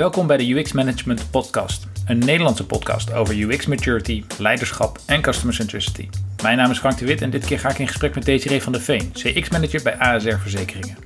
Welkom bij de UX Management Podcast, een Nederlandse podcast over UX maturity, leiderschap en customer centricity. Mijn naam is Frank de Wit en dit keer ga ik in gesprek met Desiree van der Veen, CX-manager bij ASR Verzekeringen.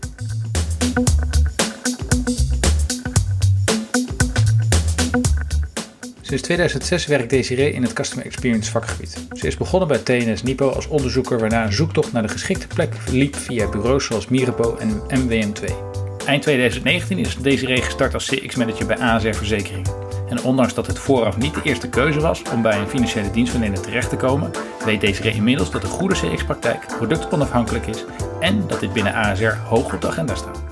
Sinds 2006 werkt Desiree in het Customer Experience vakgebied. Ze is begonnen bij TNS Nipo als onderzoeker waarna een zoektocht naar de geschikte plek liep via bureaus zoals Mirapo en MWM2. Eind 2019 is Desiree gestart als CX-manager bij ASR Verzekeringen. En ondanks dat het vooraf niet de eerste keuze was om bij een financiële dienstverlener terecht te komen, weet Desiree inmiddels dat een goede CX-praktijk productonafhankelijk is en dat dit binnen ASR hoog op de agenda staat.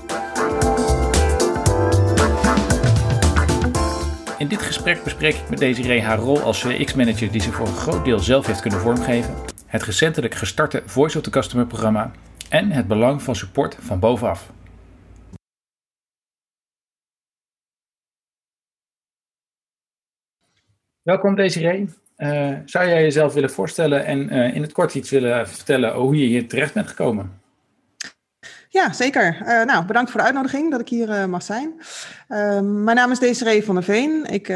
In dit gesprek bespreek ik met Desiree haar rol als CX-manager die ze voor een groot deel zelf heeft kunnen vormgeven, het recentelijk gestarte Voice of the Customer programma en het belang van support van bovenaf. Welkom Desiree. Uh, zou jij jezelf willen voorstellen en uh, in het kort iets willen vertellen hoe je hier terecht bent gekomen? Ja, zeker. Uh, nou, bedankt voor de uitnodiging dat ik hier mag zijn. Ehm, mijn naam is Desiree van der Veen. Ik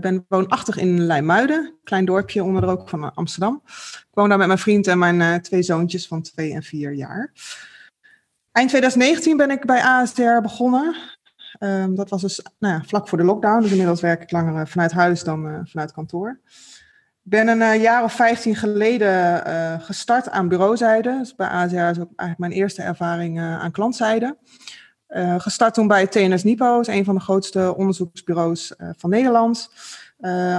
ben woonachtig in Leimuiden, klein dorpje onder de rook van Amsterdam. Ik woon daar met mijn vriend en mijn twee zoontjes van twee en vier jaar. Eind 2019 ben ik bij ASR begonnen. Um, dat was dus nou ja, vlak voor de lockdown. Dus inmiddels werk ik langer uh, vanuit huis dan uh, vanuit kantoor. Ik ben een uh, jaar of 15 geleden gestart aan bureauzijde. Dus bij ASR is ook eigenlijk mijn eerste ervaring aan klantzijde. gestart toen bij TNS Nipo, een van de grootste onderzoeksbureaus van Nederland.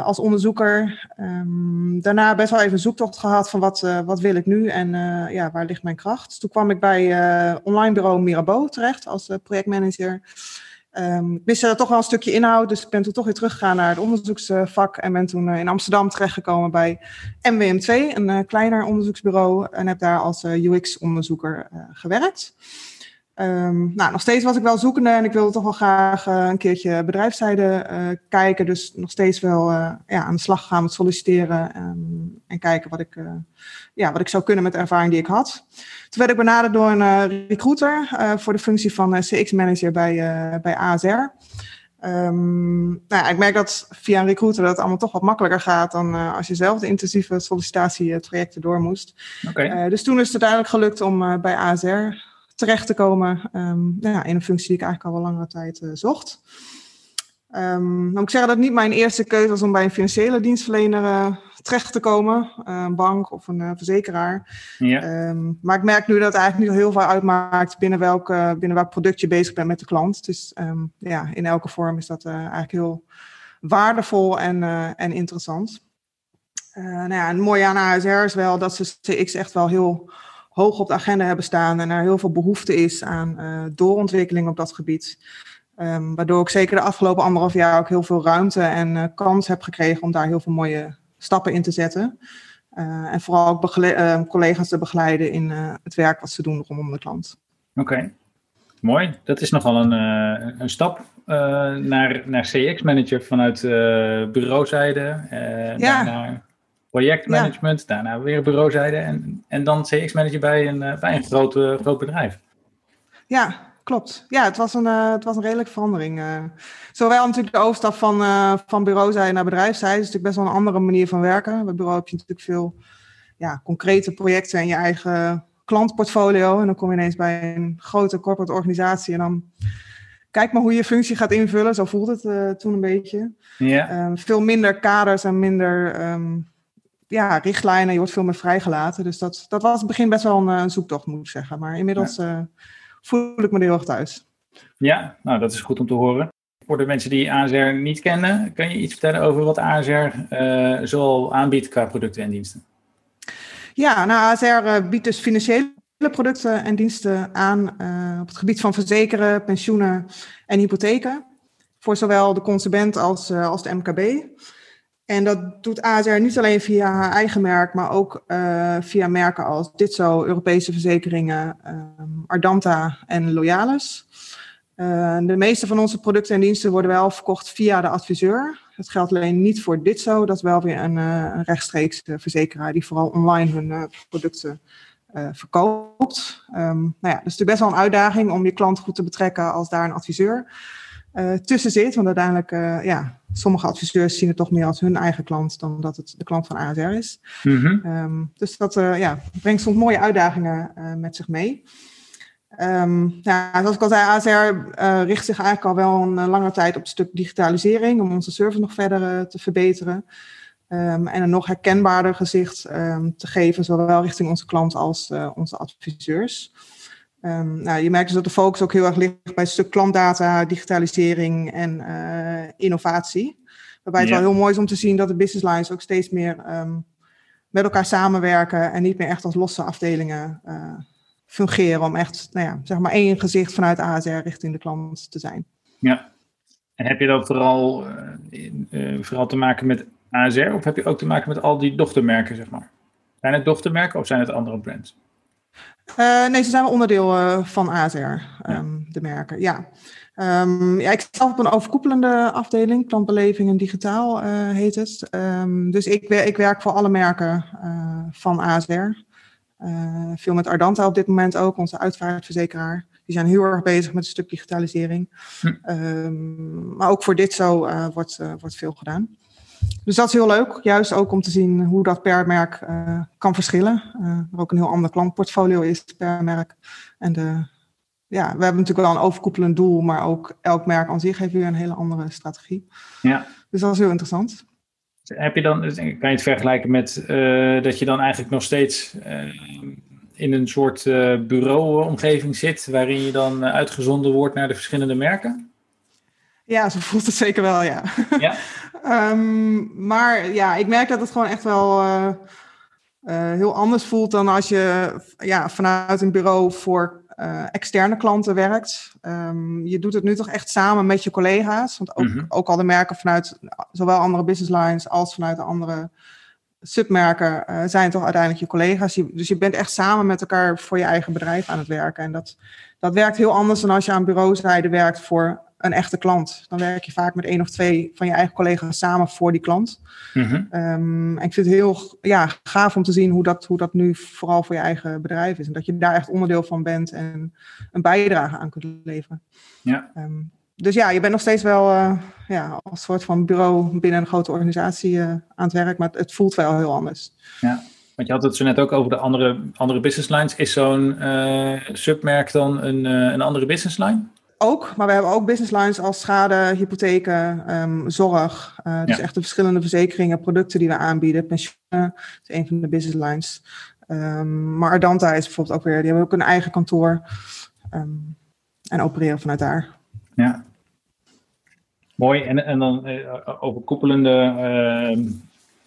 als onderzoeker. Um, daarna best wel even een zoektocht gehad van wat, wat wil ik nu en ja, waar ligt mijn kracht. Dus toen kwam ik bij online bureau Mirabeau terecht als projectmanager. Um, ik miste er toch wel een stukje inhoud, dus ik ben toen toch weer teruggegaan naar het onderzoeksvak en ben toen uh, in Amsterdam terechtgekomen bij MWM2, een uh, kleiner onderzoeksbureau, en heb daar als eh, UX-onderzoeker gewerkt. Um, nou, nog steeds was ik wel zoekende en ik wilde toch wel graag een keertje bedrijfszijde kijken, dus nog steeds wel ja, aan de slag gaan met solliciteren um, en kijken wat ik, ja, wat ik zou kunnen met de ervaring die ik had. Toen werd ik benaderd door een uh, recruiter uh, voor de functie van uh, CX-manager bij, bij ASR. Um, ehm, nou, ik merk dat via een recruiter dat het allemaal toch wat makkelijker gaat dan als je zelf de intensieve sollicitatietrajecten door moest. Okay. dus toen is het uiteindelijk gelukt om bij ASR terecht te komen um, nou, in een functie die ik eigenlijk al wel langere tijd zocht. Um, dan moet ik zeggen dat het niet mijn eerste keuze was om bij een financiële dienstverlener uh, terecht te komen. Uh, een bank of een uh, verzekeraar. Ja. Um, maar ik merk nu dat het eigenlijk niet heel veel uitmaakt binnen welk, binnen welk product je bezig bent met de klant. Dus um, ja, in elke vorm is dat eigenlijk heel waardevol en, en interessant. nou ja, een mooie aan ASR is wel dat ze CX echt wel heel hoog op de agenda hebben staan. En er heel veel behoefte is aan doorontwikkeling op dat gebied. Um, waardoor ik zeker de afgelopen anderhalf jaar ook heel veel ruimte en uh, kans heb gekregen om daar heel veel mooie stappen in te zetten. Uh, en vooral ook uh, collega's te begeleiden in het werk wat ze doen rondom de klant. Oké, okay. mooi. Dat is nogal een, een stap naar, naar CX-manager vanuit bureauzijde. ja. Daarna projectmanagement, ja. daarna weer bureauzijde en, en dan CX-manager bij een, bij een groot, groot bedrijf. Ja, klopt. Ja, het was een, uh, het was een redelijke verandering. Uh, zowel natuurlijk de overstap van, van bureauzijde naar bedrijfszijde. is natuurlijk best wel een andere manier van werken. Bij bureau heb je natuurlijk veel ja, concrete projecten en je eigen klantportfolio. En dan kom je ineens bij een grote corporate organisatie en dan kijk maar hoe je functie gaat invullen. Zo voelde het toen een beetje. Ja. Um, veel minder kaders en minder um, ja, richtlijnen. Je wordt veel meer vrijgelaten. Dus dat, dat was in het begin best wel een, een zoektocht, moet ik zeggen. Maar inmiddels... Ja voel ik me heel erg thuis. Ja, nou dat is goed om te horen. Voor de mensen die ASR niet kennen, kan je iets vertellen over wat ASR uh, eh, zoal aanbiedt qua producten en diensten? Ja, nou ASR uh, biedt dus financiële producten en diensten aan op het gebied van verzekeren, pensioenen en hypotheken. Voor zowel de consument als, als de MKB. En dat doet ASR niet alleen via haar eigen merk, maar ook uh, via merken als Ditzo, Europese verzekeringen, um, Ardanta en Loyalis. Uh, de meeste van onze producten en diensten worden wel verkocht via de adviseur. Dat geldt alleen niet voor Ditzo, dat is wel weer een, uh, een rechtstreeks verzekeraar die vooral online hun producten verkoopt. Um, nou ja, dus het is best wel een uitdaging om je klant goed te betrekken als daar een adviseur tussen zit. Want uiteindelijk, ja, sommige adviseurs zien het toch meer als hun eigen klant dan dat het de klant van ASR is. Mm dus dat ja, brengt soms mooie uitdagingen met zich mee. Um, ja, zoals ik al zei, ASR uh, richt zich eigenlijk al wel een lange tijd op het stuk digitalisering om onze service nog verder uh, te verbeteren. Um, en een nog herkenbaarder gezicht te geven, zowel richting onze klant als uh, onze adviseurs. Nou, je merkt dus dat de focus ook heel erg ligt bij het stuk klantdata, digitalisering en innovatie. Waarbij het ja. wel heel mooi is om te zien dat de business lines ook steeds meer met elkaar samenwerken en niet meer echt als losse afdelingen fungeren om echt, nou ja, zeg maar één gezicht vanuit ASR richting de klant te zijn. Ja, en heb je dan vooral, uh, vooral te maken met ASR of heb je ook te maken met al die dochtermerken, zeg maar? Zijn het dochtermerken of zijn het andere brands? Uh, nee, ze zijn wel onderdeel uh, van ASR, um, ehm, de merken, ja. Um, ja, ik zelf op een overkoepelende afdeling, klantbeleving en digitaal heet het. Um, dus ik, ik, werk voor alle merken van ASR. Veel met Ardanta op dit moment ook, onze uitvaartverzekeraar. Die zijn heel erg bezig met een stuk digitalisering. Hm. Maar ook voor dit zo wordt, wordt veel gedaan. Dus dat is heel leuk, juist ook om te zien hoe dat per merk kan verschillen. er ook een heel ander klantportfolio is per merk. En de, ja, we hebben natuurlijk wel een overkoepelend doel, maar ook elk merk aan zich heeft weer een hele andere strategie. Ja. Dus dat is heel interessant. Heb je dan, kan je het vergelijken met uh, dat je dan eigenlijk nog steeds uh, in een soort uh, bureauomgeving zit, waarin je dan uitgezonden wordt naar de verschillende merken? Ja, zo voelt het zeker wel, ja. ja. um, maar ja, ik merk dat het gewoon echt wel heel anders voelt dan als je ja, vanuit een bureau voor uh, externe klanten werkt. Um, je doet het nu toch echt samen met je collega's. Want ook, mm -hmm. ook al de merken vanuit zowel andere business lines als vanuit de andere submerken uh, zijn toch uiteindelijk je collega's. Je, dus je bent echt samen met elkaar voor je eigen bedrijf aan het werken. En dat, dat werkt heel anders dan als je aan bureauzijde werkt voor een echte klant. Dan werk je vaak met één of twee van je eigen collega's samen voor die klant. Mm -hmm. um, en ik vind het heel ja, gaaf om te zien hoe dat, hoe dat nu vooral voor je eigen bedrijf is. En dat je daar echt onderdeel van bent en een bijdrage aan kunt leveren. Ja. Um, dus ja, je bent nog steeds wel uh, ja, als soort van bureau binnen een grote organisatie uh, aan het werk, maar het, het, voelt wel heel anders. Ja. Want je had het zo net ook over de andere, andere business lines. Is zo'n uh, submerk dan een, een andere business line? Ook, maar we hebben ook business lines als schade, hypotheken, um, zorg. Uh, dus ja. echt de verschillende verzekeringen, producten die we aanbieden. Pensioenen is een van de business lines. Um, maar Ardanta is bijvoorbeeld ook weer, die hebben ook een eigen kantoor. Um, en opereren vanuit daar. Ja. Mooi. En, en dan uh, overkoepelende uh,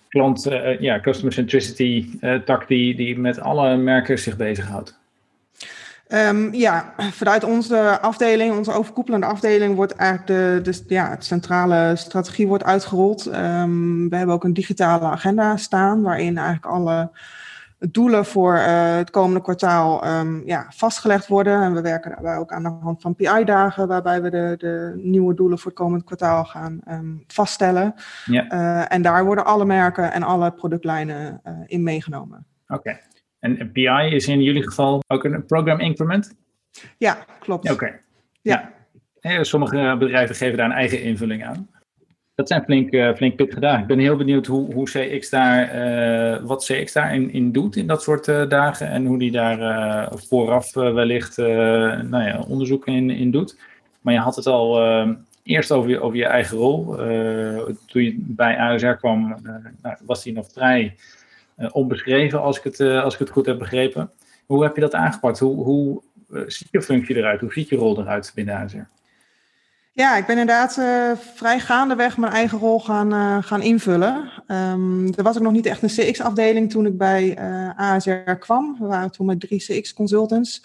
klant, ja, customer centricity tak die, die met alle merken zich bezighoudt. Um, ja, vanuit onze afdeling, onze overkoepelende afdeling, wordt eigenlijk de, de ja, de centrale strategie wordt uitgerold. Um, we hebben ook een digitale agenda staan, waarin eigenlijk alle doelen voor uh, het komende kwartaal um, ja, vastgelegd worden. En we werken daarbij ook aan de hand van PI-dagen, waarbij we de, de nieuwe doelen voor het komende kwartaal gaan vaststellen. Ja. Uh, en daar worden alle merken en alle productlijnen uh, in meegenomen. Oké. En PI is in jullie geval ook een program increment? Ja, klopt. Oké. Ja. ja. Sommige bedrijven geven daar een eigen invulling aan. Dat zijn flink, uh, flink pit gedaan. Ik ben heel benieuwd hoe, hoe CX daar, uh, wat CX daarin in doet in dat soort uh, dagen. En hoe die daar vooraf wellicht nou ja, onderzoek in, in doet. Maar je had het al eerst over je, over je eigen rol. toen je bij ASR kwam, nou, was die nog vrij onbeschreven, als ik, het, uh, als ik het goed heb begrepen. Hoe heb je dat aangepakt? Hoe, hoe uh, ziet je functie eruit? Hoe ziet je rol eruit binnen ASR? Ja, ik ben inderdaad vrij gaandeweg mijn eigen rol gaan, gaan invullen. Um, er was ook nog niet echt een CX-afdeling toen ik bij ASR kwam. We waren toen met drie CX-consultants.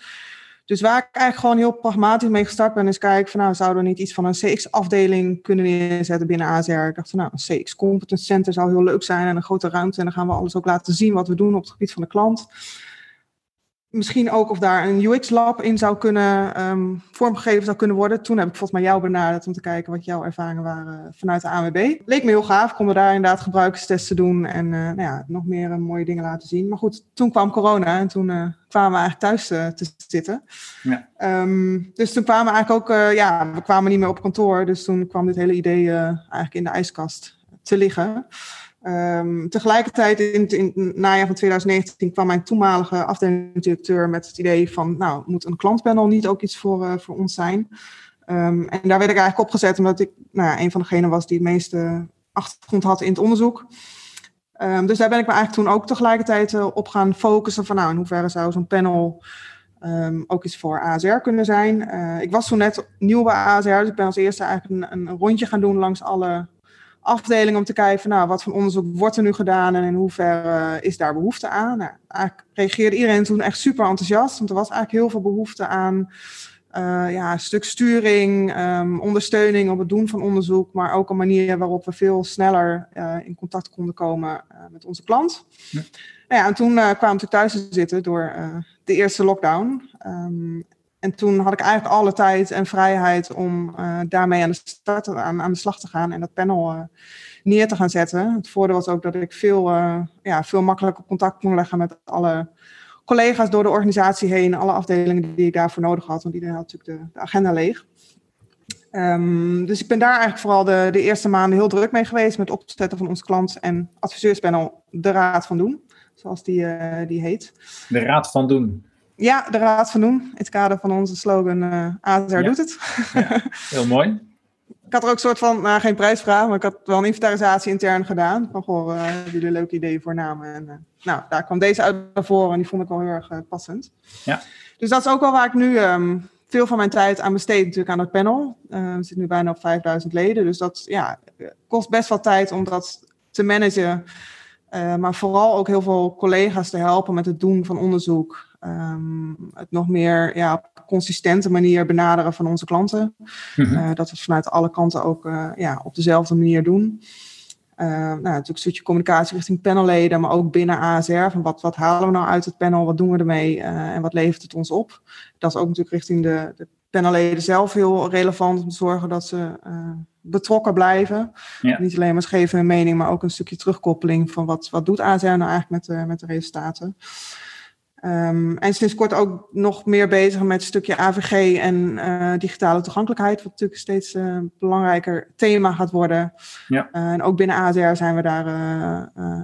Dus waar ik eigenlijk gewoon heel pragmatisch mee gestart ben, is kijken van nou, zouden we niet iets van een CX-afdeling kunnen neerzetten binnen ASR? Ik dacht van nou, een CX-competence center zou heel leuk zijn en een grote ruimte. En dan gaan we alles ook laten zien wat we doen op het gebied van de klant. Misschien ook of daar een UX-lab in zou kunnen um, vormgegeven zou kunnen worden. Toen heb ik volgens mij jou benaderd om te kijken wat jouw ervaringen waren vanuit de ANWB. Leek me heel gaaf, konden daar inderdaad gebruikerstesten doen en uh, nou ja, nog meer uh, mooie dingen laten zien. Maar goed, toen kwam corona en toen uh, kwamen we eigenlijk thuis te zitten. Ja. Um, dus toen kwamen we eigenlijk ook, ja, we kwamen niet meer op kantoor. Dus toen kwam dit hele idee eigenlijk in de ijskast te liggen. Um, tegelijkertijd in, in het najaar van 2019 kwam mijn toenmalige afdelingsdirecteur met het idee van, nou, moet een klantpanel niet ook iets voor, uh, voor ons zijn? Um, en daar werd ik eigenlijk opgezet omdat ik nou ja, een van degenen was die het meeste achtergrond had in het onderzoek. Um, dus daar ben ik me eigenlijk toen ook tegelijkertijd uh, op gaan focussen van, nou, in hoeverre zou zo'n panel ook iets voor ASR kunnen zijn. Uh, ik was toen net nieuw bij ASR, dus ik ben als eerste eigenlijk een, een rondje gaan doen langs alle afdeling om te kijken van, nou, wat voor onderzoek wordt er nu gedaan en in hoeverre is daar behoefte aan. Nou, eigenlijk reageerde iedereen toen echt super enthousiast, want er was eigenlijk heel veel behoefte aan uh, ja, een stuk sturing, um, ondersteuning op het doen van onderzoek, maar ook een manier waarop we veel sneller uh, in contact konden komen uh, met onze klant. Ja. Nou ja, en toen kwamen we thuis te zitten door de eerste lockdown. Um, en toen had ik eigenlijk alle tijd en vrijheid om uh, daarmee aan de, start, aan, aan, de slag te gaan en dat panel uh, neer te gaan zetten. Het voordeel was ook dat ik veel, uh, ja, veel makkelijker contact kon leggen met alle collega's door de organisatie heen, alle afdelingen die ik daarvoor nodig had, want iedereen had natuurlijk de, agenda leeg. Um, dus ik ben daar eigenlijk vooral de, de eerste maanden heel druk mee geweest met opzetten van ons klant- en adviseurspanel De Raad van Doen, zoals die, die heet. De Raad van Doen. Ja, de Raad van Doen. In het kader van onze slogan uh, ASR doet het. Ja, heel mooi. ik had er ook een soort van, nou geen prijsvraag, maar ik had wel een inventarisatie intern gedaan. Van, goh, uh, hebben jullie leuke ideeën voor namen? En uh, nou, daar kwam deze uit naar voren en die vond ik wel heel erg passend. Ja. Dus dat is ook wel waar ik nu um, veel van mijn tijd aan besteed, natuurlijk aan het panel. we zitten nu bijna op 5000 leden, dus dat ja, kost best wel tijd om dat te managen. maar vooral ook heel veel collega's te helpen met het doen van onderzoek. Um, het nog meer ja, op consistente manier benaderen van onze klanten. Mm -hmm. uh, dat we vanuit alle kanten ook uh, ja, op dezelfde manier doen. Uh, nou, natuurlijk een stukje communicatie richting panelleden, maar ook binnen ASR. Van wat, wat halen we nou uit het panel, wat doen we ermee en wat levert het ons op? Dat is ook natuurlijk richting de, de panelleden zelf heel relevant om te zorgen dat ze betrokken blijven. Ja. Niet alleen maar geven hun mening, maar ook een stukje terugkoppeling van wat, wat doet ASR nou eigenlijk met met de resultaten. Um, en sinds kort ook nog meer bezig met een stukje AVG en uh, digitale toegankelijkheid, wat natuurlijk steeds uh, belangrijker thema gaat worden. Ja. Uh, en ook binnen ASR zijn we daar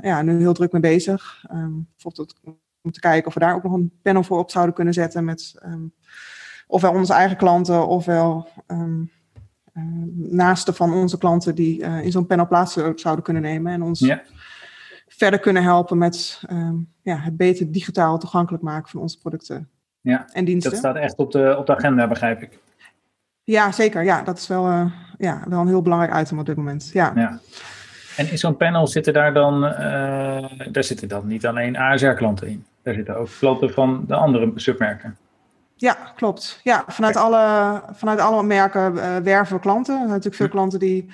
ja, nu heel druk mee bezig. Um, bijvoorbeeld om te kijken of we daar ook nog een panel voor op zouden kunnen zetten met um, ofwel onze eigen klanten ofwel naasten van onze klanten die in zo'n panel plaats zouden kunnen nemen en ons ja verder kunnen helpen met um, ja, het beter digitaal toegankelijk maken van onze producten ja, en diensten. Dat staat echt op de, op de agenda, begrijp ik. Ja, zeker. Ja, dat is wel, uh, ja, wel een heel belangrijk item op dit moment. Ja. ja. En in zo'n panel zitten daar dan, uh, daar zitten dan niet alleen ASR-klanten in. Daar zitten ook klanten van de andere submerken. Ja, klopt. Ja, vanuit, alle, vanuit alle merken uh, werven we klanten. Er zijn natuurlijk veel klanten die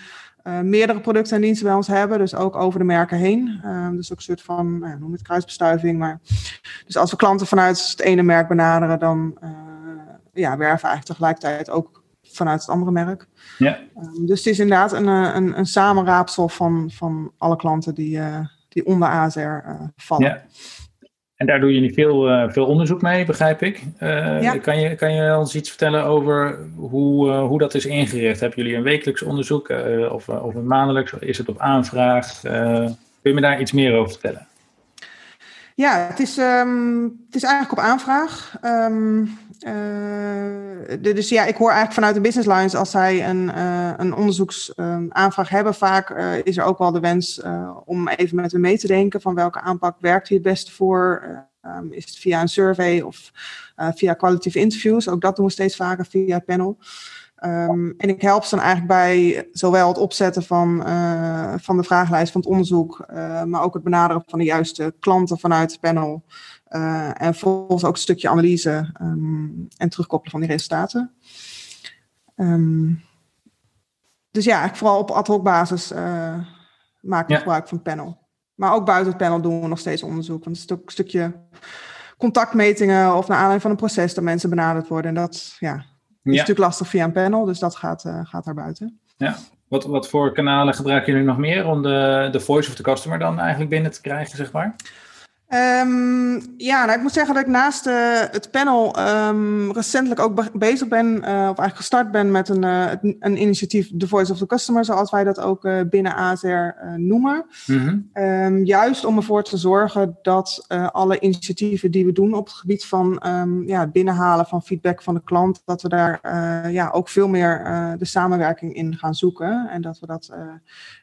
uh, meerdere producten en diensten bij ons hebben. Dus ook over de merken heen. Uh, dus ook een soort van, nou, noem het kruisbestuiving. Maar, dus als we klanten vanuit het ene merk benaderen, dan uh, ja, werven eigenlijk tegelijkertijd ook vanuit het andere merk. Ja. Um, dus het is inderdaad een, een, een samenraapsel van, van alle klanten die, die onder ASR vallen. Ja. En daar doe je veel, uh, veel onderzoek mee, begrijp ik. Uh, ja. kan, je, kan je ons iets vertellen over hoe, uh, hoe dat is ingericht? Hebben jullie een wekelijks onderzoek of, of een maandelijks? Is het op aanvraag? kun je me daar iets meer over vertellen? Ja, het is, um, het is eigenlijk op aanvraag. Um, de, dus ja, ik hoor eigenlijk vanuit de business lines als zij een, uh, een onderzoeksaanvraag um, hebben, vaak uh, is er ook wel de wens uh, om even met hen mee te denken van welke aanpak werkt hier het beste voor. is het via een survey of via qualitative interviews? Ook dat doen we steeds vaker via het panel. Um, en ik help ze dan eigenlijk bij zowel het opzetten van, uh, van de vragenlijst van het onderzoek, uh, maar ook het benaderen van de juiste klanten vanuit het panel. Uh, en vervolgens ook een stukje analyse um, en terugkoppelen van die resultaten. Um, dus ja, eigenlijk vooral op ad hoc basis maak ik ja. gebruik van het panel. Maar ook buiten het panel doen we nog steeds onderzoek. Want het is ook een stukje contactmetingen of naar aanleiding van een proces dat mensen benaderd worden. En dat ja, is natuurlijk lastig via een panel, dus dat gaat, uh, gaat daar buiten. Ja, wat, wat voor kanalen gebruiken jullie nog meer om de, de voice of the customer dan eigenlijk binnen te krijgen, zeg maar? Um, ja, nou, ik moet zeggen dat ik naast uh, het panel um, recentelijk ook bezig ben, uh, of eigenlijk gestart ben met een, uh, een initiatief The Voice of the Customer, zoals wij dat ook binnen ASR noemen. Mm -hmm. um, juist om ervoor te zorgen dat alle initiatieven die we doen op het gebied van ja, het binnenhalen van feedback van de klant, dat we daar ja, ook veel meer de samenwerking in gaan zoeken. En dat we dat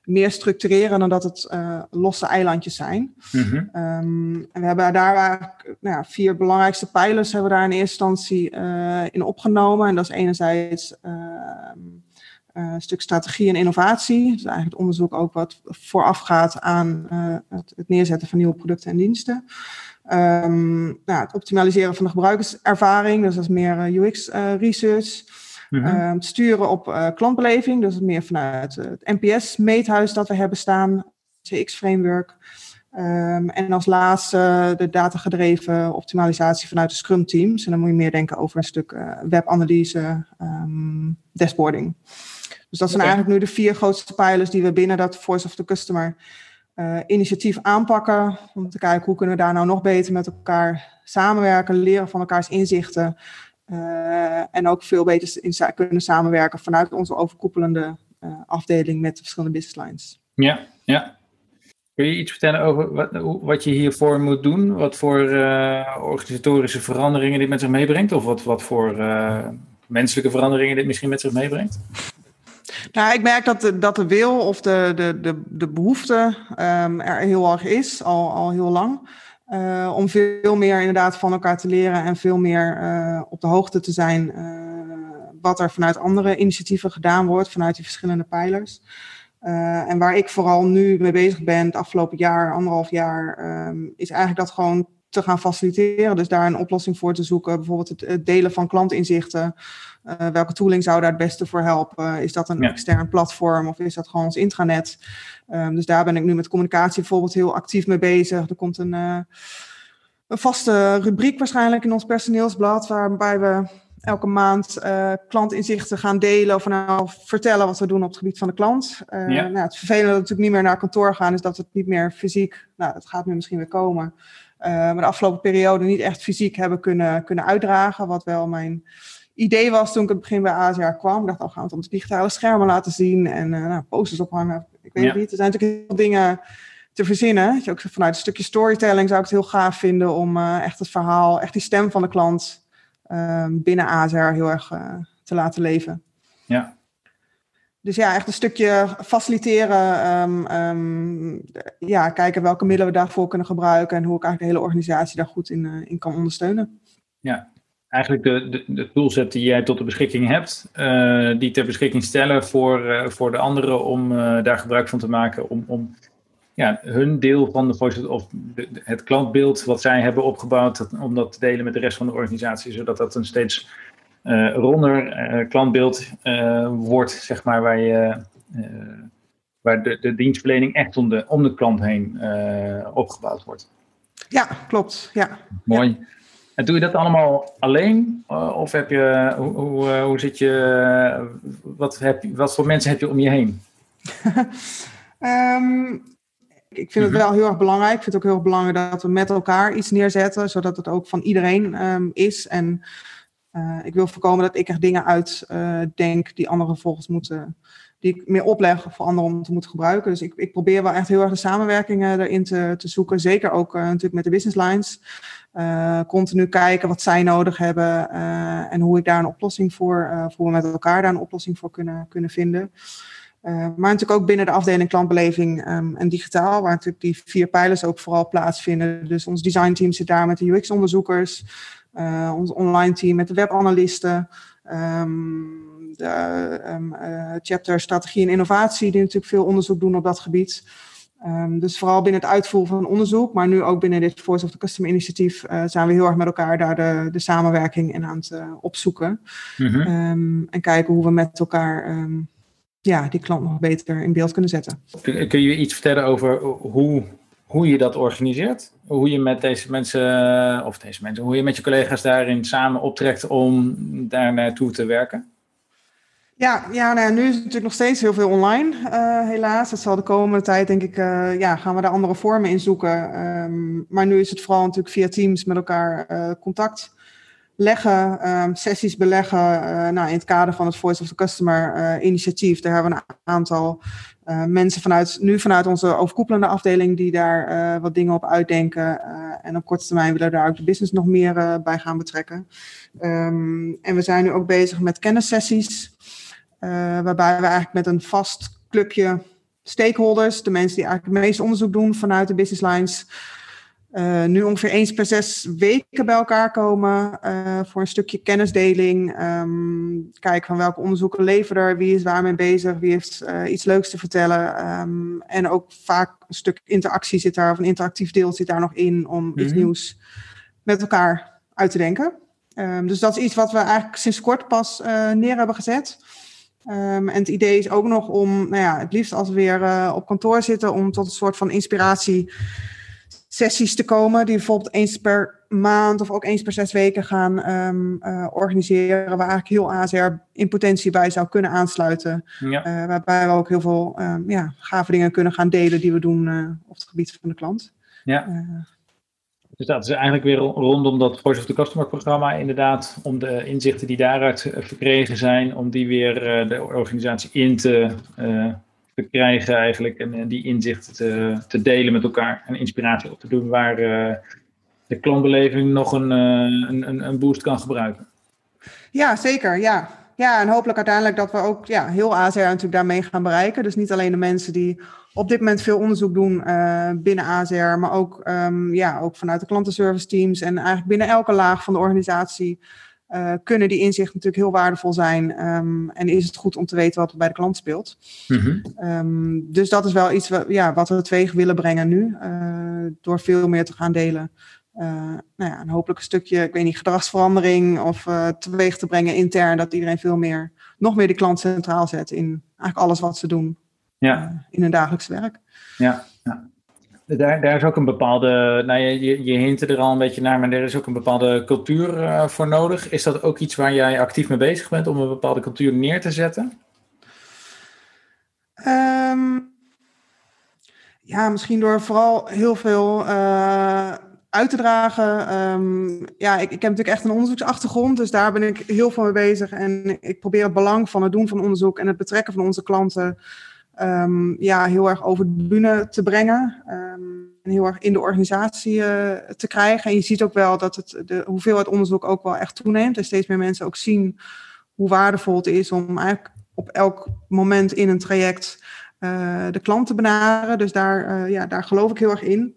meer structureren dan dat het losse eilandjes zijn. Mm -hmm. Ehm, we hebben daar nou ja, vier belangrijkste pijlers hebben we daar in eerste instantie uh, in opgenomen. En dat is enerzijds uh, een stuk strategie en innovatie. Dus eigenlijk het onderzoek ook wat voorafgaat aan uh, het, het, neerzetten van nieuwe producten en diensten. Um, nou, het optimaliseren van de gebruikerservaring, dus dat is meer UX-research. Mm -hmm. het sturen op klantbeleving, dus meer vanuit het NPS-meethuis dat we hebben staan, CX-framework. Um, en als laatste de datagedreven optimalisatie vanuit de Scrum teams. En dan moet je meer denken over een stuk uh, webanalyse, um, dashboarding. Dus dat zijn okay. eigenlijk nu de vier grootste pijlers die we binnen dat Voice of the Customer uh, initiatief aanpakken. Om te kijken hoe kunnen we daar nou nog beter met elkaar samenwerken, leren van elkaars inzichten. Uh, en ook veel beter in kunnen samenwerken vanuit onze overkoepelende afdeling met de verschillende business lines. Ja, ja. Kun je iets vertellen over wat, wat je hiervoor moet doen? Wat voor uh, organisatorische veranderingen dit met zich meebrengt? Of wat, wat voor uh, menselijke veranderingen dit misschien met zich meebrengt? Nou, ik merk dat de, dat de wil of de, de, de, de behoefte um, er heel erg is, al, al heel lang. Uh, om veel meer inderdaad van elkaar te leren en veel meer op de hoogte te zijn wat er vanuit andere initiatieven gedaan wordt, vanuit die verschillende pijlers. Uh, en waar ik vooral nu mee bezig ben, het afgelopen jaar, anderhalf jaar, um, is eigenlijk dat gewoon te gaan faciliteren. Dus daar een oplossing voor te zoeken. Bijvoorbeeld het, het delen van klantinzichten. Uh, welke tooling zou daar het beste voor helpen? Is dat een ja. extern platform of is dat gewoon ons intranet? Um, dus daar ben ik nu met communicatie bijvoorbeeld heel actief mee bezig. Er komt een, uh, een vaste rubriek waarschijnlijk in ons personeelsblad, waarbij we elke maand uh, klantinzichten gaan delen of nou vertellen wat we doen op het gebied van de klant. Uh, ja. nou, het vervelende dat we natuurlijk niet meer naar kantoor gaan, is dat het niet meer fysiek, nou dat gaat nu misschien weer komen, uh, maar de afgelopen periode niet echt fysiek hebben kunnen, kunnen uitdragen. Wat wel mijn idee was toen ik het begin bij ASR kwam. Ik dacht, oh, gaan we het op de digitale schermen laten zien en nou, posters ophangen. Ik weet ja. het niet. Er zijn natuurlijk heel veel dingen te verzinnen. Je ook vanuit een stukje storytelling zou ik het heel gaaf vinden om echt het verhaal, echt die stem van de klant um, binnen ASR heel erg uh, te laten leven. Ja. Dus ja, echt een stukje faciliteren. Um, um, ja, kijken welke middelen we daarvoor kunnen gebruiken. En hoe ik eigenlijk de hele organisatie daar goed in, uh, in kan ondersteunen. Ja, eigenlijk de, de, de toolset die jij tot de beschikking hebt. Uh, die ter beschikking stellen voor, voor de anderen om daar gebruik van te maken. Om, om ja, hun deel van de voice of de, het klantbeeld wat zij hebben opgebouwd, om dat te delen met de rest van de organisatie, zodat dat een steeds uh, ronder uh, klantbeeld uh, wordt, zeg maar, waar, je, waar de, de dienstverlening echt om de, om de klant heen opgebouwd wordt. Ja, klopt. Ja. Mooi. Ja. En doe je dat allemaal alleen? Of heb je, hoe, hoe, hoe zit je, wat, heb, wat voor mensen heb je om je heen? um, ik vind het mhm. wel heel erg belangrijk. Ik vind het ook heel erg belangrijk dat we met elkaar iets neerzetten, zodat het ook van iedereen um, is. En uh, ik wil voorkomen dat ik er dingen uit uh, denk die anderen volgens moeten, die ik meer opleg voor anderen om te moeten gebruiken. Dus ik, ik probeer wel echt heel erg de samenwerkingen erin te, te zoeken. Zeker ook uh, natuurlijk met de business lines. continu kijken wat zij nodig hebben en hoe ik daar een oplossing voor, voor we met elkaar daar een oplossing voor kunnen, kunnen vinden. Uh, maar natuurlijk ook binnen de afdeling klantbeleving um, en digitaal, waar natuurlijk die vier pijlers ook vooral plaatsvinden. Dus ons designteam zit daar met de UX-onderzoekers, uh, ons online team met de webanalisten, um, de um, uh, chapter strategie en innovatie, die natuurlijk veel onderzoek doen op dat gebied. dus vooral binnen het uitvoeren van onderzoek, maar nu ook binnen dit Voice of the Customer initiatief zijn we heel erg met elkaar daar de, de samenwerking in aan het opzoeken. Mm -hmm. en kijken hoe we met elkaar ja, die klant nog beter in beeld kunnen zetten. Kun, kun je iets vertellen over hoe, hoe je dat organiseert. Hoe je met deze mensen, of deze mensen, hoe je met je collega's daarin samen optrekt om daar naartoe te werken? Ja, ja nou, nu is het natuurlijk nog steeds heel veel online, uh, helaas. Het zal de komende tijd, denk ik, uh, ja, gaan we daar andere vormen in zoeken. Um, maar nu is het vooral natuurlijk via Teams met elkaar uh, contact leggen, um, sessies beleggen. nou, in het kader van het Voice of the Customer initiatief, daar hebben we een aantal mensen vanuit, nu vanuit onze overkoepelende afdeling die daar wat dingen op uitdenken. en op korte termijn willen we daar ook de business nog meer bij gaan betrekken. Um, en we zijn nu ook bezig met kennissessies. Uh, waarbij we eigenlijk met een vast clubje stakeholders, de mensen die eigenlijk het meeste onderzoek doen vanuit de business lines, uh, nu ongeveer eens per zes weken bij elkaar komen uh, voor een stukje kennisdeling. Um, kijken van welke onderzoeken leveren er, wie is waarmee bezig, wie heeft iets leuks te vertellen. Um, en ook vaak een stuk interactie zit daar, of een interactief deel zit daar nog in om iets mhm. nieuws met elkaar uit te denken. Um, dus dat is iets wat we eigenlijk sinds kort pas neer hebben gezet. Um, en het idee is ook nog om, nou ja, het liefst als we weer uh, op kantoor zitten, om tot een soort van inspiratiesessies te komen, die bijvoorbeeld eens per maand of ook eens per zes weken gaan um, uh, organiseren, waar eigenlijk heel ASR in potentie bij zou kunnen aansluiten. Ja. Uh, waarbij we ook heel veel um, ja, gave dingen kunnen gaan delen die we doen op het gebied van de klant. Ja. Dus dat is eigenlijk weer rondom dat Voice of the Customer programma inderdaad, om de inzichten die daaruit eh, verkregen zijn, om die weer de organisatie in te uh, krijgen eigenlijk en die inzichten te, te, delen met elkaar en inspiratie op te doen waar uh, de klantbeleving nog een, een, een boost kan gebruiken. Ja, zeker. Ja, ja, en hopelijk uiteindelijk dat we ook ja, heel ASR natuurlijk daarmee gaan bereiken. Dus niet alleen de mensen die op dit moment veel onderzoek doen binnen ASR, maar ook, um, ja, ook vanuit de klantenservice teams en eigenlijk binnen elke laag van de organisatie uh, kunnen die inzichten natuurlijk heel waardevol zijn. Um, en is het goed om te weten wat er bij de klant speelt. Mm -hmm. um, dus dat is wel iets wat, ja, wat we teweeg willen brengen nu, uh, door veel meer te gaan delen. Uh, nou ja, een hopelijk een stukje, ik weet niet, gedragsverandering of teweeg te brengen intern, dat iedereen veel meer, nog meer de klant centraal zet in eigenlijk alles wat ze doen ja. In hun dagelijks werk. Ja. Daar, daar is ook een bepaalde, nou je, je hint er al een beetje naar, maar er is ook een bepaalde cultuur voor nodig. Is dat ook iets waar jij actief mee bezig bent om een bepaalde cultuur neer te zetten? Um, ja, misschien door vooral heel veel uit te dragen. Um, ja, ik, ik, heb natuurlijk echt een onderzoeksachtergrond, dus daar ben ik heel veel mee bezig. En ik probeer het belang van het doen van onderzoek en het betrekken van onze klanten um, ja, heel erg over de bühne te brengen. Um, en heel erg in de organisatie uh, te krijgen. En je ziet ook wel dat het, de hoeveelheid onderzoek ook wel echt toeneemt. En steeds meer mensen ook zien hoe waardevol het is om eigenlijk op elk moment in een traject uh, de klant te benaderen. Dus daar, uh, ja, daar geloof ik heel erg in.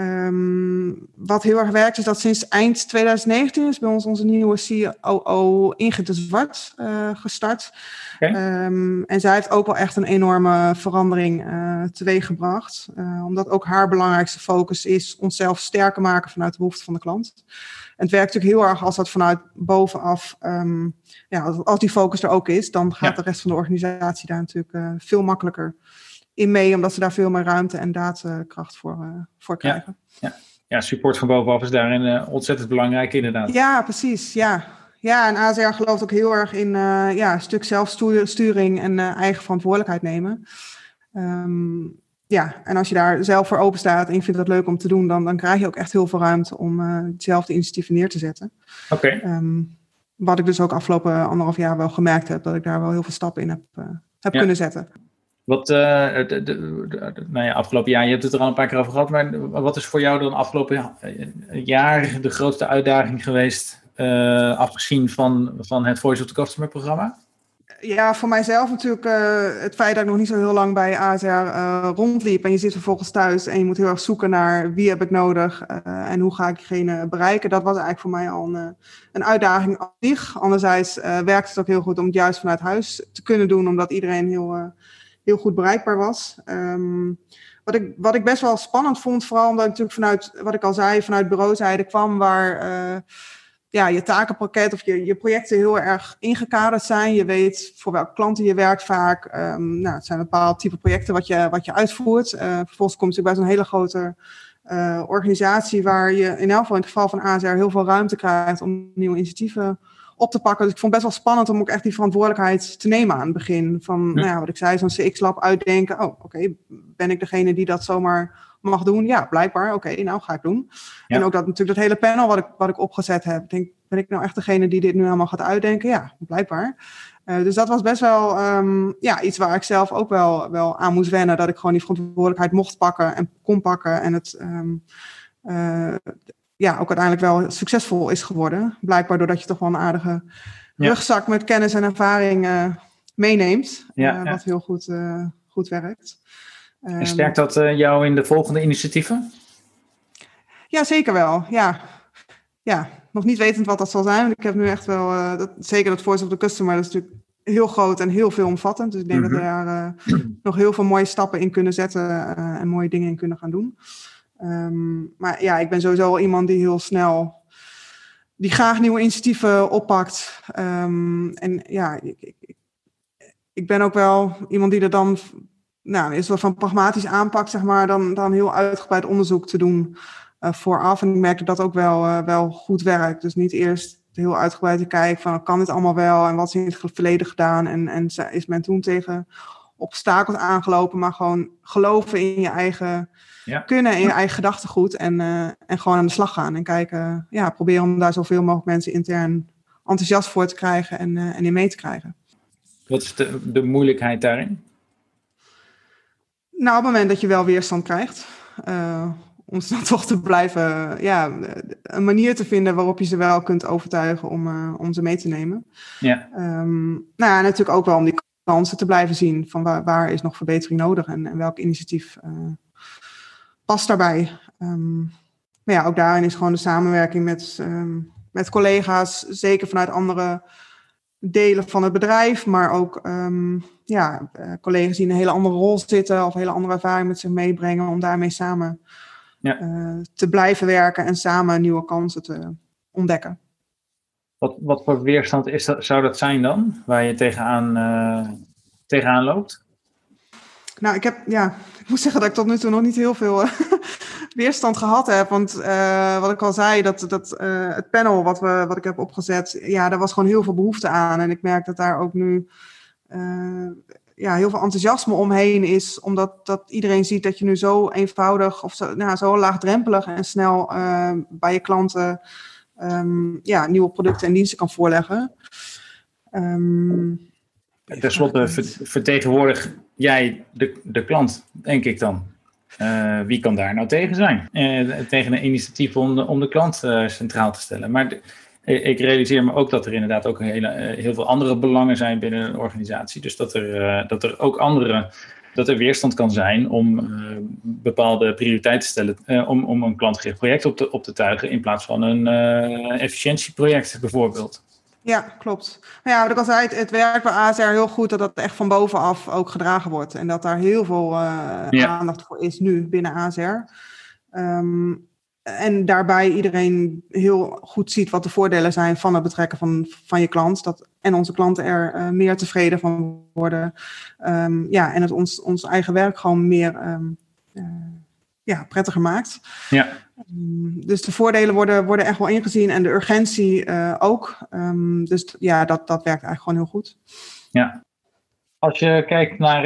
Um, wat heel erg werkt is dat sinds eind 2019 is bij ons onze nieuwe COO Ingrid de Zwart uh, gestart. Okay. Um, en zij heeft ook wel echt een enorme verandering uh, teweeggebracht. Uh, omdat ook haar belangrijkste focus is onszelf sterker maken vanuit de behoeften van de klant. En het werkt natuurlijk heel erg als dat vanuit bovenaf, um, ja, als die focus er ook is, dan gaat ja. de rest van de organisatie daar natuurlijk veel makkelijker in mee, omdat ze daar veel meer ruimte en daadkracht voor, uh, voor krijgen. Ja, ja. ja, support van bovenaf is daarin uh, ontzettend belangrijk, inderdaad. Ja, precies. Ja, ja en AZR gelooft ook heel erg in uh, ja, een stuk zelfsturing en eigen verantwoordelijkheid nemen. Um, ja, en als je daar zelf voor open staat en je vindt dat leuk om te doen, dan, dan krijg je ook echt heel veel ruimte om hetzelfde initiatieven neer te zetten. Oké. Okay. Um, wat ik dus ook afgelopen anderhalf jaar wel gemerkt heb, dat ik daar wel heel veel stappen in heb, heb ja. kunnen zetten. Wat, uh, de, de, nou ja, afgelopen jaar, je hebt het er al een paar keer over gehad, maar wat is voor jou dan afgelopen jaar de grootste uitdaging geweest, uh, afgezien van, van het Voice of the Customer programma? Ja, voor mijzelf natuurlijk het feit dat ik nog niet zo heel lang bij ASR rondliep en je zit vervolgens thuis en je moet heel erg zoeken naar wie heb ik nodig en hoe ga ik diegene bereiken. Dat was eigenlijk voor mij al een, een uitdaging op zich. Anderzijds werkt het ook heel goed om het juist vanuit huis te kunnen doen, omdat iedereen heel heel goed bereikbaar was. Um, wat, ik, wat ik best wel spannend vond, vooral omdat ik natuurlijk vanuit, wat ik al zei, vanuit bureauzijde kwam, waar uh, ja, je takenpakket of je, je projecten heel erg ingekaderd zijn. Je weet voor welke klanten je werkt vaak. Um, nou, het zijn bepaald type projecten wat je, wat je uitvoert. Uh, vervolgens komt je bij zo'n hele grote uh, organisatie waar je in elk geval in het geval van ASR heel veel ruimte krijgt om nieuwe initiatieven op te pakken. Dus ik vond het best wel spannend om ook echt die verantwoordelijkheid te nemen aan het begin. Van, ja. nou ja, wat ik zei, zo'n CX-lab uitdenken. Oh, oké, okay, ben ik degene die dat zomaar mag doen? Ja, blijkbaar. Oké, okay, nou ga ik doen. Ja. En ook dat natuurlijk dat hele panel wat ik, wat ik opgezet heb. Denk, ben ik nou echt degene die dit nu allemaal gaat uitdenken? Ja, blijkbaar. Uh, dus dat was best wel um, ja, iets waar ik zelf ook wel, wel aan moest wennen. Dat ik gewoon die verantwoordelijkheid mocht pakken en kon pakken. En het um, uh, ja, ook uiteindelijk wel succesvol is geworden. Blijkbaar doordat je toch wel een aardige ja. rugzak met kennis en ervaring uh, meeneemt. Ja, wat heel goed, goed werkt. En sterkt dat jou in de volgende initiatieven? Ja, zeker wel. Ja. ja, nog niet wetend wat dat zal zijn. Ik heb nu echt wel, dat, zeker dat Voice of the Customer, dat is natuurlijk heel groot en heel veelomvattend. Dus ik denk mm -hmm. dat we daar uh, nog heel veel mooie stappen in kunnen zetten en mooie dingen in kunnen gaan doen. Um, maar ja, ik ben sowieso wel iemand die heel snel, die graag nieuwe initiatieven oppakt. Um, en ja, ik, ik, ik, ben ook wel iemand die er dan, nou, is wel van pragmatisch aanpakt, zeg maar, dan, dan heel uitgebreid onderzoek te doen uh, vooraf. En ik merk dat dat ook wel, uh, wel goed werkt. Dus niet eerst heel uitgebreid te kijken van kan dit allemaal wel en wat is in het verleden gedaan en, en is men toen tegen obstakels aangelopen, maar gewoon geloven in je eigen ja. kunnen, in je eigen gedachtegoed en, uh, en gewoon aan de slag gaan en kijken, ja, proberen om daar zoveel mogelijk mensen intern enthousiast voor te krijgen en, en in mee te krijgen. Wat is de, de moeilijkheid daarin? Nou, op het moment dat je wel weerstand krijgt, om ze dan toch te blijven, ja, een manier te vinden waarop je ze wel kunt overtuigen om, uh, om ze mee te nemen. Ja. Um, nou ja, natuurlijk ook wel om die kansen te blijven zien van waar, waar is nog verbetering nodig en, en welk initiatief uh, past daarbij. Um, maar ja, ook daarin is gewoon de samenwerking met, um, met collega's, zeker vanuit andere delen van het bedrijf, maar ook um, ja, uh, collega's die in een hele andere rol zitten of een hele andere ervaring met zich meebrengen, om daarmee samen ja. uh, te blijven werken en samen nieuwe kansen te ontdekken. Wat, wat voor weerstand is dat, zou dat zijn dan, waar je tegenaan, uh, tegenaan loopt? Nou, ik heb, ja, moet zeggen dat ik tot nu toe nog niet heel veel uh, weerstand gehad heb. Want wat ik al zei, dat, dat het panel wat, we, wat ik heb opgezet, ja, daar was gewoon heel veel behoefte aan. En ik merk dat daar ook nu ja, heel veel enthousiasme omheen is. Omdat dat iedereen ziet dat je nu zo eenvoudig of zo, nou, zo laagdrempelig en snel bij je klanten um, ja, nieuwe producten en diensten kan voorleggen. Um, Ten slotte vertegenwoordig jij de, de klant, denk ik dan. Uh, wie kan daar nou tegen zijn? Uh, tegen een initiatief om de, om de klant uh, centraal te stellen. Maar ik realiseer me ook dat er inderdaad ook heel veel andere belangen zijn binnen een organisatie. Dus dat er, dat er ook andere, dat er weerstand kan zijn om bepaalde prioriteiten te stellen, om, om een klantgericht project op te, op te tuigen in plaats van een efficiëntieproject bijvoorbeeld. Ja, klopt. Maar ja, wat ik al zei, het, werkt bij ASR heel goed dat dat echt van bovenaf ook gedragen wordt. En dat daar heel veel ja. aandacht voor is nu binnen ASR. Um, en daarbij iedereen heel goed ziet wat de voordelen zijn van het betrekken van, van je klant. Dat, en onze klanten er uh, meer tevreden van worden. Um, ja, en het ons, ons eigen werk gewoon meer um, uh, ja, prettiger maakt. Ja. Um, dus de voordelen worden, worden echt wel ingezien en de urgentie uh, ook. dus ja, dat, dat werkt eigenlijk gewoon heel goed. Ja. Als je kijkt naar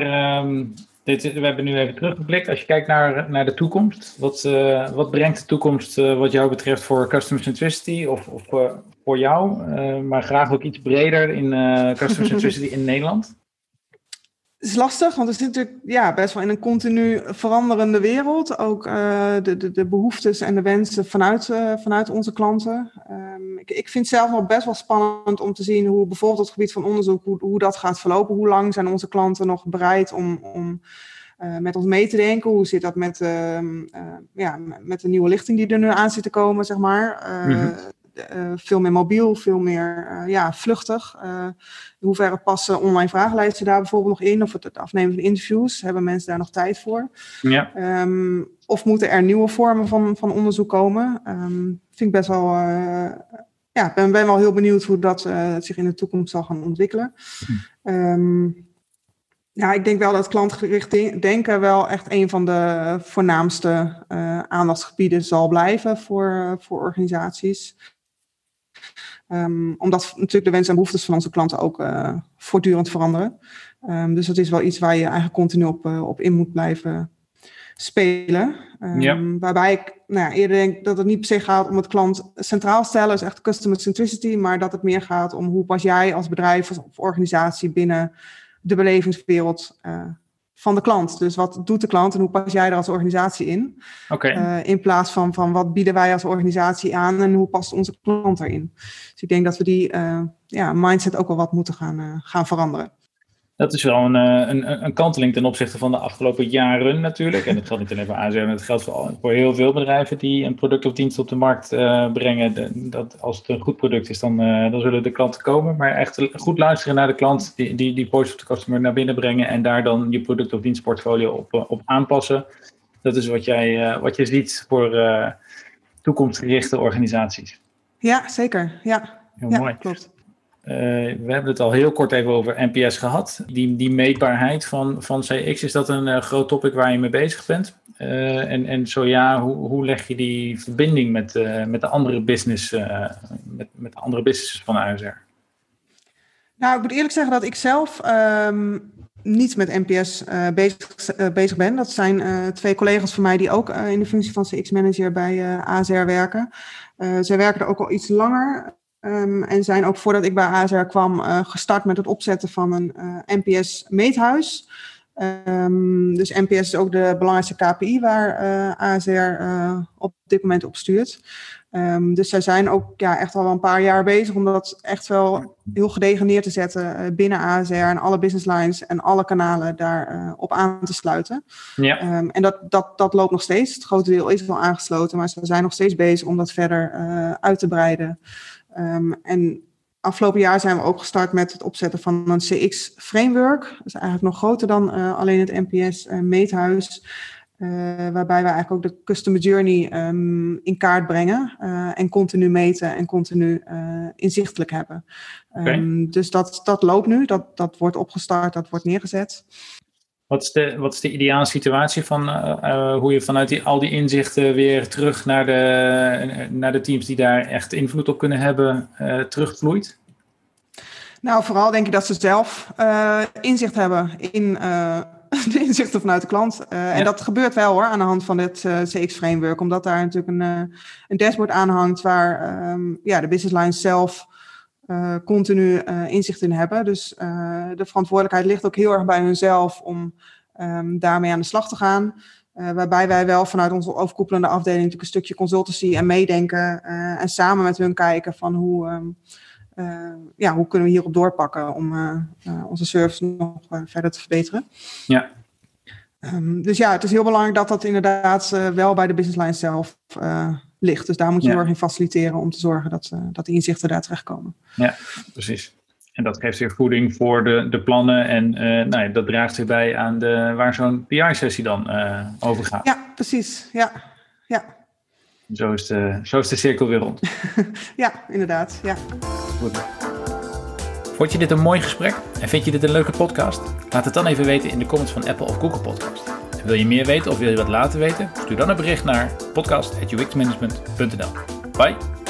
dit, we hebben nu even teruggeblikt. Als je kijkt naar, naar de toekomst, wat, uh, wat brengt de toekomst uh, wat jou betreft voor customer centricity of, of voor jou, maar graag ook iets breder in customer centricity in Nederland? Is lastig, want we zitten natuurlijk ja, best wel in een continu veranderende wereld. Ook de, de, de behoeftes en de wensen vanuit, vanuit onze klanten. Um, ik, ik vind het zelf nog best wel spannend om te zien hoe bijvoorbeeld het gebied van onderzoek, hoe, hoe dat gaat verlopen. Hoe lang zijn onze klanten nog bereid om, om uh, met ons mee te denken? Hoe zit dat met, uh, ja, met de nieuwe lichting die er nu aan zit te komen, zeg maar? Mm-hmm. veel meer mobiel, veel meer ja, vluchtig. in hoeverre passen online vragenlijsten daar bijvoorbeeld nog in? Of het, het afnemen van interviews, hebben mensen daar nog tijd voor? Ja. Um, of moeten er nieuwe vormen van, van onderzoek komen? Um, vind ik best wel ja, ben, ben wel heel benieuwd hoe dat zich in de toekomst zal gaan ontwikkelen. Hm. ja, ik denk wel dat klantgericht denken wel echt een van de voornaamste aandachtsgebieden zal blijven voor, voor organisaties. Um, omdat natuurlijk de wensen en behoeftes van onze klanten ook uh, voortdurend veranderen. Um, dus dat is wel iets waar je eigenlijk continu op, uh, op in moet blijven spelen. Um, ja. Waarbij ik nou ja, eerder denk dat het niet per se gaat om het klant centraal stellen, is echt customer centricity, maar dat het meer gaat om hoe pas jij als bedrijf of organisatie binnen de belevingswereld uh, van de klant. Dus wat doet de klant en hoe pas jij er als organisatie in? Okay. Uh, in plaats van, van wat bieden wij als organisatie aan en hoe past onze klant erin? Dus ik denk dat we die uh, ja, mindset ook wel wat moeten gaan, uh, gaan veranderen. Dat is wel een, een, een, kanteling ten opzichte van de afgelopen jaren natuurlijk. En dat geldt niet alleen voor ASR, maar dat geldt voor, voor heel veel bedrijven die een product of dienst op de markt uh, brengen. Dat als het een goed product is, dan, uh, dan zullen de klanten komen. Maar echt goed luisteren naar de klant, die, die, die voice of the customer naar binnen brengen en daar dan je product of dienstportfolio op, op aanpassen. Dat is wat, jij, wat je ziet voor toekomstgerichte organisaties. Ja, zeker. Ja, heel ja, mooi. Klopt. Uh, we hebben het al heel kort even over NPS gehad. Die, die meetbaarheid van, van CX, is dat een uh, groot topic waar je mee bezig bent? Uh, en, en zo ja, hoe, hoe leg je die verbinding met, met, de andere business, met, met de andere businesses van ASR? Nou, ik moet eerlijk zeggen dat ik zelf um, niet met NPS bezig, bezig ben. Dat zijn twee collega's van mij die ook in de functie van CX-manager bij ASR werken. zij werken er ook al iets langer. Um, en zijn ook voordat ik bij ASR kwam uh, gestart met het opzetten van een uh, NPS-meethuis. Um, dus NPS is ook de belangrijkste KPI waar uh, ASR op dit moment op stuurt. Um, dus zij zijn ook ja, echt al een paar jaar bezig om dat echt wel heel gedegen neer te zetten binnen ASR en alle business lines en alle kanalen daarop op aan te sluiten. Ja. en dat, dat, dat loopt nog steeds. Het grote deel is wel aangesloten, maar ze zijn nog steeds bezig om dat verder uit te breiden. Um, en afgelopen jaar zijn we ook gestart met het opzetten van een CX-framework. Dat is eigenlijk nog groter dan uh, alleen het NPS-meethuis. Uh, waarbij we eigenlijk ook de customer journey um, in kaart brengen uh, en continu meten en continu inzichtelijk hebben. Okay. Um, dus dat, dat loopt nu, dat, dat wordt opgestart, dat wordt neergezet. Wat is de, wat is de ideale situatie van uh, uh, hoe je vanuit die, al die inzichten weer terug naar de, naar de teams die daar echt invloed op kunnen hebben, uh, terugvloeit? Nou, vooral denk ik dat ze zelf inzicht hebben in de inzichten vanuit de klant. Ja. En dat gebeurt wel hoor, aan de hand van dit CX-framework, omdat daar natuurlijk een, een dashboard aan hangt waar um, ja, de business lines zelf uh, continu uh, inzicht in hebben. Dus uh, de verantwoordelijkheid ligt ook heel erg bij hunzelf om um, daarmee aan de slag te gaan. waarbij wij wel vanuit onze overkoepelende afdeling natuurlijk een stukje consultancy en meedenken. en samen met hun kijken van hoe, um, ja, hoe kunnen we hierop doorpakken om onze service nog verder te verbeteren. Ja. Um, dus ja, het is heel belangrijk dat dat inderdaad wel bij de business line zelf ligt. Dus daar moet je heel erg in faciliteren om te zorgen dat, uh, dat die inzichten daar terechtkomen. Ja, precies. En dat geeft weer voeding voor de, de plannen en uh, nou ja, dat draagt weer bij aan de, waar zo'n PI-sessie dan uh, over gaat. Ja, precies. Ja, ja. Zo is de, zo is de cirkel weer rond. ja, inderdaad. Ja. Goed. Vond je dit een mooi gesprek en vind je dit een leuke podcast? Laat het dan even weten in de comments van Apple of Google Podcast. Wil je meer weten of wil je wat laten weten? Stuur dan een bericht naar podcast.uxmanagement.nl. Bye!